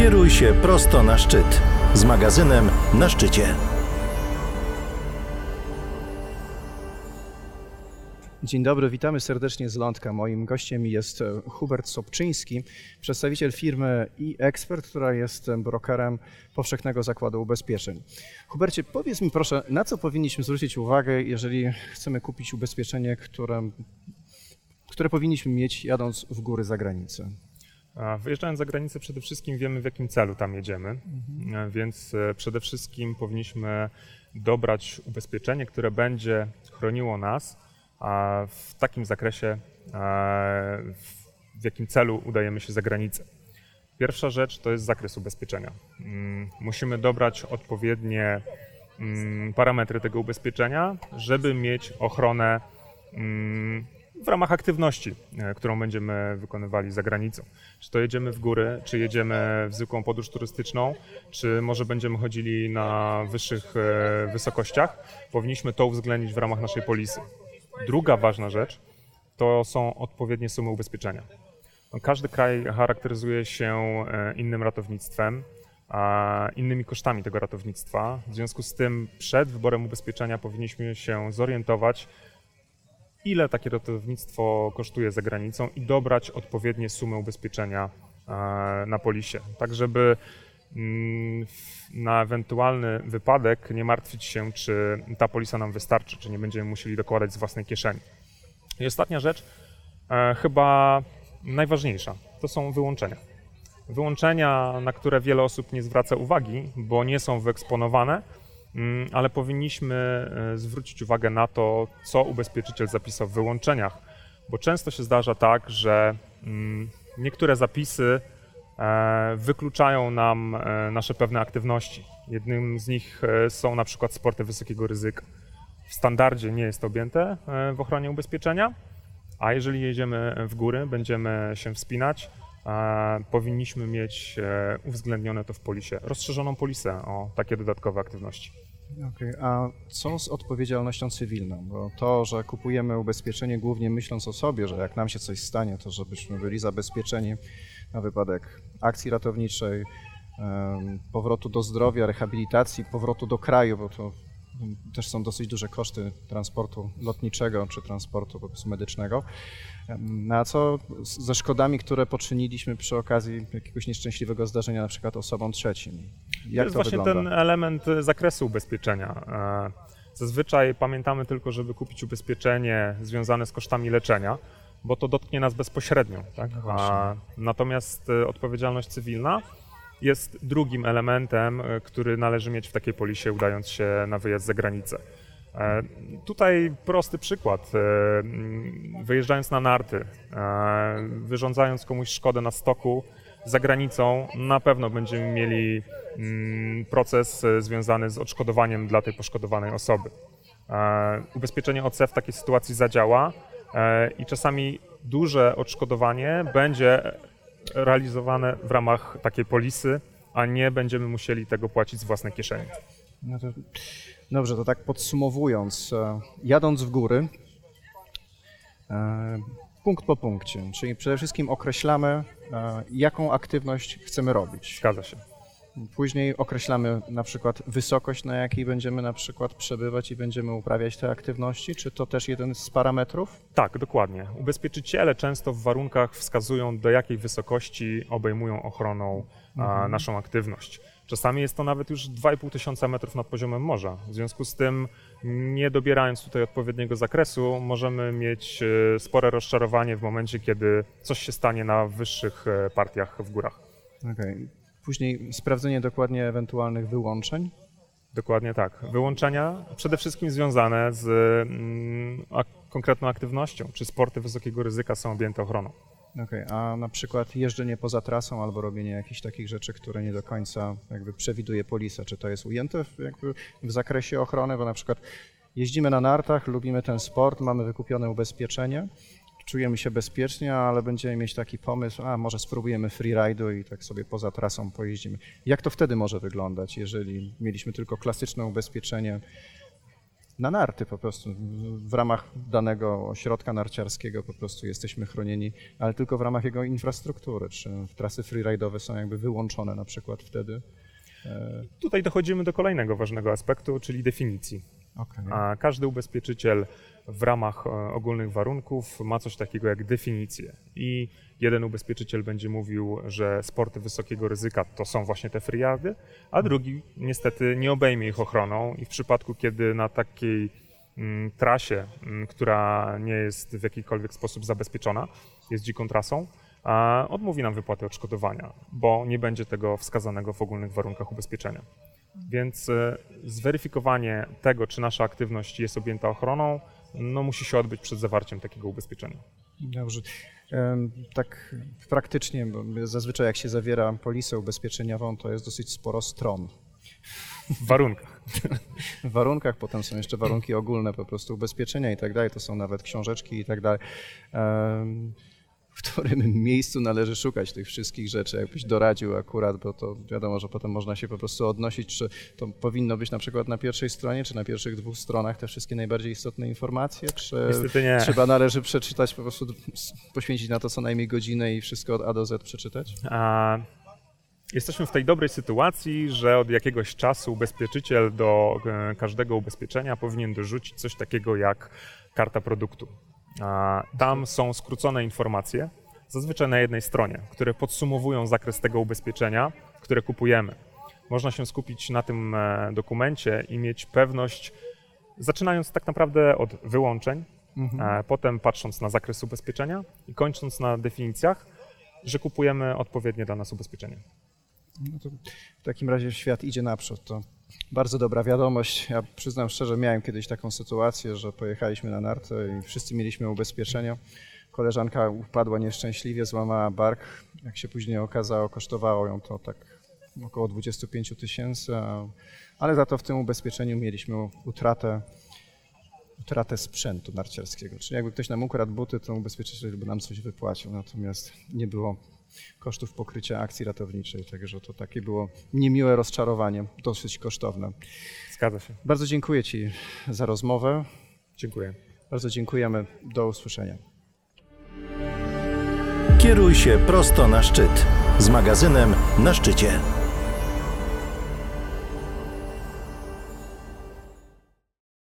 Kieruj się prosto na szczyt z magazynem na szczycie. Dzień dobry, witamy serdecznie z Lądka. Moim gościem jest e, Hubert Sobczyński, przedstawiciel firmy e-Expert, która jest brokerem Powszechnego Zakładu Ubezpieczeń. Hubercie, powiedz mi proszę, na co powinniśmy zwrócić uwagę, jeżeli chcemy kupić ubezpieczenie, które, które powinniśmy mieć jadąc w góry za granicę? Wyjeżdżając za granicę, przede wszystkim wiemy, w jakim celu tam jedziemy, mhm. więc e, przede wszystkim powinniśmy dobrać ubezpieczenie, które będzie chroniło nas w takim zakresie, w jakim celu udajemy się za granicę. Pierwsza rzecz to jest zakres ubezpieczenia. Mm, musimy dobrać odpowiednie mm, parametry tego ubezpieczenia, żeby mieć ochronę mm, w ramach aktywności, e, którą będziemy wykonywali za granicą. Czy to jedziemy w góry, czy jedziemy w zwykłą podróż turystyczną, czy może będziemy chodzili na wyższych e, wysokościach, powinniśmy to uwzględnić w ramach naszej polisy. Druga ważna rzecz to są odpowiednie sumy ubezpieczenia. No, każdy kraj charakteryzuje się e, innym ratownictwem, innymi kosztami tego ratownictwa. W związku z tym przed wyborem ubezpieczenia powinniśmy się zorientować, ile takie ratownictwo kosztuje za granicą i dobrać odpowiednie sumy ubezpieczenia e, na polisie, tak żeby mm, na ewentualny wypadek nie martwić się, czy ta polisa nam wystarczy, czy nie będziemy musieli dokładać z własnej kieszeni. I ostatnia rzecz, e, chyba najważniejsza, to są wyłączenia. Wyłączenia, na które wiele osób nie zwraca uwagi, bo nie są wyeksponowane, ale powinniśmy e, zwrócić uwagę na to, co ubezpieczyciel zapisał w wyłączeniach, bo często się zdarza tak, że mm, niektóre zapisy E, wykluczają nam e, nasze pewne aktywności. Jednym z nich są na przykład sporty wysokiego ryzyka. W standardzie nie jest to objęte w ochronie ubezpieczenia, a jeżeli jedziemy w góry, będziemy się wspinać, powinniśmy mieć uwzględnione to w polisie, rozszerzoną polisę o takie dodatkowe aktywności. Okay. a co z odpowiedzialnością cywilną? Bo to, że kupujemy ubezpieczenie głównie myśląc o sobie, że jak nam się coś stanie, to żebyśmy byli zabezpieczeni na wypadek akcji ratowniczej, powrotu do zdrowia, rehabilitacji, powrotu do kraju, bo to też są dosyć duże koszty transportu lotniczego czy transportu po prostu medycznego. Na co ze szkodami, które poczyniliśmy przy okazji jakiegoś nieszczęśliwego zdarzenia, na przykład osobom trzecim? Jak to jest to właśnie wygląda? ten element zakresu ubezpieczenia. E, zazwyczaj pamiętamy tylko, żeby kupić ubezpieczenie związane z kosztami leczenia, bo to dotknie nas bezpośrednio. Tak? No A, natomiast e, odpowiedzialność cywilna jest drugim elementem, e, który należy mieć w takiej polisie, udając się na wyjazd za granicę. E, tutaj prosty przykład. Wyjeżdżając na narty, wyrządzając komuś szkodę na stoku za granicą, na pewno będziemy mieli mm, proces związany z odszkodowaniem dla tej poszkodowanej osoby. Ubezpieczenie OC w takiej sytuacji zadziała, E, i czasami duże odszkodowanie będzie realizowane w ramach takiej polisy, a nie będziemy musieli tego płacić z własnej kieszeni. No to, dobrze, to tak podsumowując, e, jadąc w góry, e, punkt po punkcie, czyli przede wszystkim określamy, jaką aktywność chcemy robić. Zgadza się. Później określamy na przykład wysokość, na jakiej będziemy na przykład przebywać i będziemy uprawiać te aktywności. Czy to też jeden z parametrów? Tak, dokładnie. Ubezpieczyciele często w warunkach wskazują, do jakiej wysokości obejmują ochroną mhm. naszą aktywność. Czasami jest to nawet już 2,5 tysiąca metrów nad poziomem morza. W związku z tym, nie dobierając tutaj odpowiedniego zakresu, możemy mieć e, spore rozczarowanie w momencie, kiedy coś się stanie na wyższych e, partiach w górach. Okay. Później sprawdzenie dokładnie ewentualnych wyłączeń. Dokładnie tak. Wyłączenia przede wszystkim związane z mm, konkretną aktywnością, czy sporty wysokiego ryzyka są objęte ochroną. Okej, okay, a na przykład jeżdżenie poza trasą albo robienie jakichś takich rzeczy, które nie do końca jakby przewiduje polisa, czy to jest ujęte w, jakby w zakresie ochrony, bo na przykład jeździmy na nartach, lubimy ten sport, mamy wykupione ubezpieczenie, czujemy się bezpiecznie, ale będziemy mieć taki pomysł, a może spróbujemy freeride'u i tak sobie poza trasą pojeździmy. Jak to wtedy może wyglądać, jeżeli mieliśmy tylko klasyczne ubezpieczenie na narty po prostu. W ramach danego ośrodka narciarskiego po prostu jesteśmy chronieni, ale tylko w ramach jego infrastruktury. Czy trasy freeride'owe są jakby wyłączone na przykład wtedy? Tutaj dochodzimy do kolejnego ważnego aspektu, czyli definicji. Okay. A każdy ubezpieczyciel w ramach e, ogólnych warunków ma coś takiego jak definicję. I jeden ubezpieczyciel będzie mówił, że sporty wysokiego ryzyka to są właśnie te freejardy, a drugi niestety nie obejmie ich ochroną i w przypadku, kiedy na takiej mm, trasie, mm, która nie jest w jakikolwiek sposób zabezpieczona, jest dziką trasą, odmówi nam wypłaty odszkodowania, bo nie będzie tego wskazanego w ogólnych warunkach ubezpieczenia. Więc e, zweryfikowanie tego, czy nasza aktywność jest objęta ochroną, no musi się odbyć przed zawarciem takiego ubezpieczenia. Dobrze. Tak praktycznie, bo zazwyczaj jak się zawiera polisę ubezpieczeniową, to jest dosyć sporo stron. W warunkach. W warunkach, potem są jeszcze warunki ogólne po prostu ubezpieczenia i tak dalej, to są nawet książeczki i tak dalej którym miejscu należy szukać tych wszystkich rzeczy, jakbyś doradził akurat, bo to wiadomo, że potem można się po prostu odnosić, czy to powinno być na przykład na pierwszej stronie, czy na pierwszych dwóch stronach te wszystkie najbardziej istotne informacje, czy trzeba należy przeczytać, po prostu poświęcić na to co najmniej godzinę i wszystko od A do Z przeczytać? A... Jesteśmy w tej dobrej sytuacji, że od jakiegoś czasu ubezpieczyciel do e, każdego ubezpieczenia powinien dorzucić coś takiego jak karta produktu. Tam są skrócone informacje, zazwyczaj na jednej stronie, które podsumowują zakres tego ubezpieczenia, które kupujemy. Można się skupić na tym e, dokumencie i mieć pewność, zaczynając tak naprawdę od wyłączeń, mhm. potem patrząc na zakres ubezpieczenia i kończąc na definicjach, że kupujemy odpowiednie dla nas ubezpieczenie. No to w takim razie świat idzie naprzód. To bardzo dobra wiadomość. Ja przyznam szczerze, miałem kiedyś taką sytuację, że pojechaliśmy na nartę i wszyscy mieliśmy ubezpieczenie. Koleżanka upadła nieszczęśliwie, złamała bark. Jak się później okazało, kosztowało ją to tak około 25 tysięcy, ale za to w tym ubezpieczeniu mieliśmy utratę, utratę sprzętu narciarskiego. Czyli jakby ktoś nam ukradł buty, to ubezpieczyciel by nam coś wypłacił, natomiast nie było kosztów pokrycia akcji ratowniczej, także to takie było niemiłe rozczarowanie, dosyć kosztowne. Zgadza się. Bardzo dziękuję Ci za rozmowę. Dziękuję. Bardzo dziękujemy. Do usłyszenia. Kieruj się prosto na szczyt z magazynem na szczycie.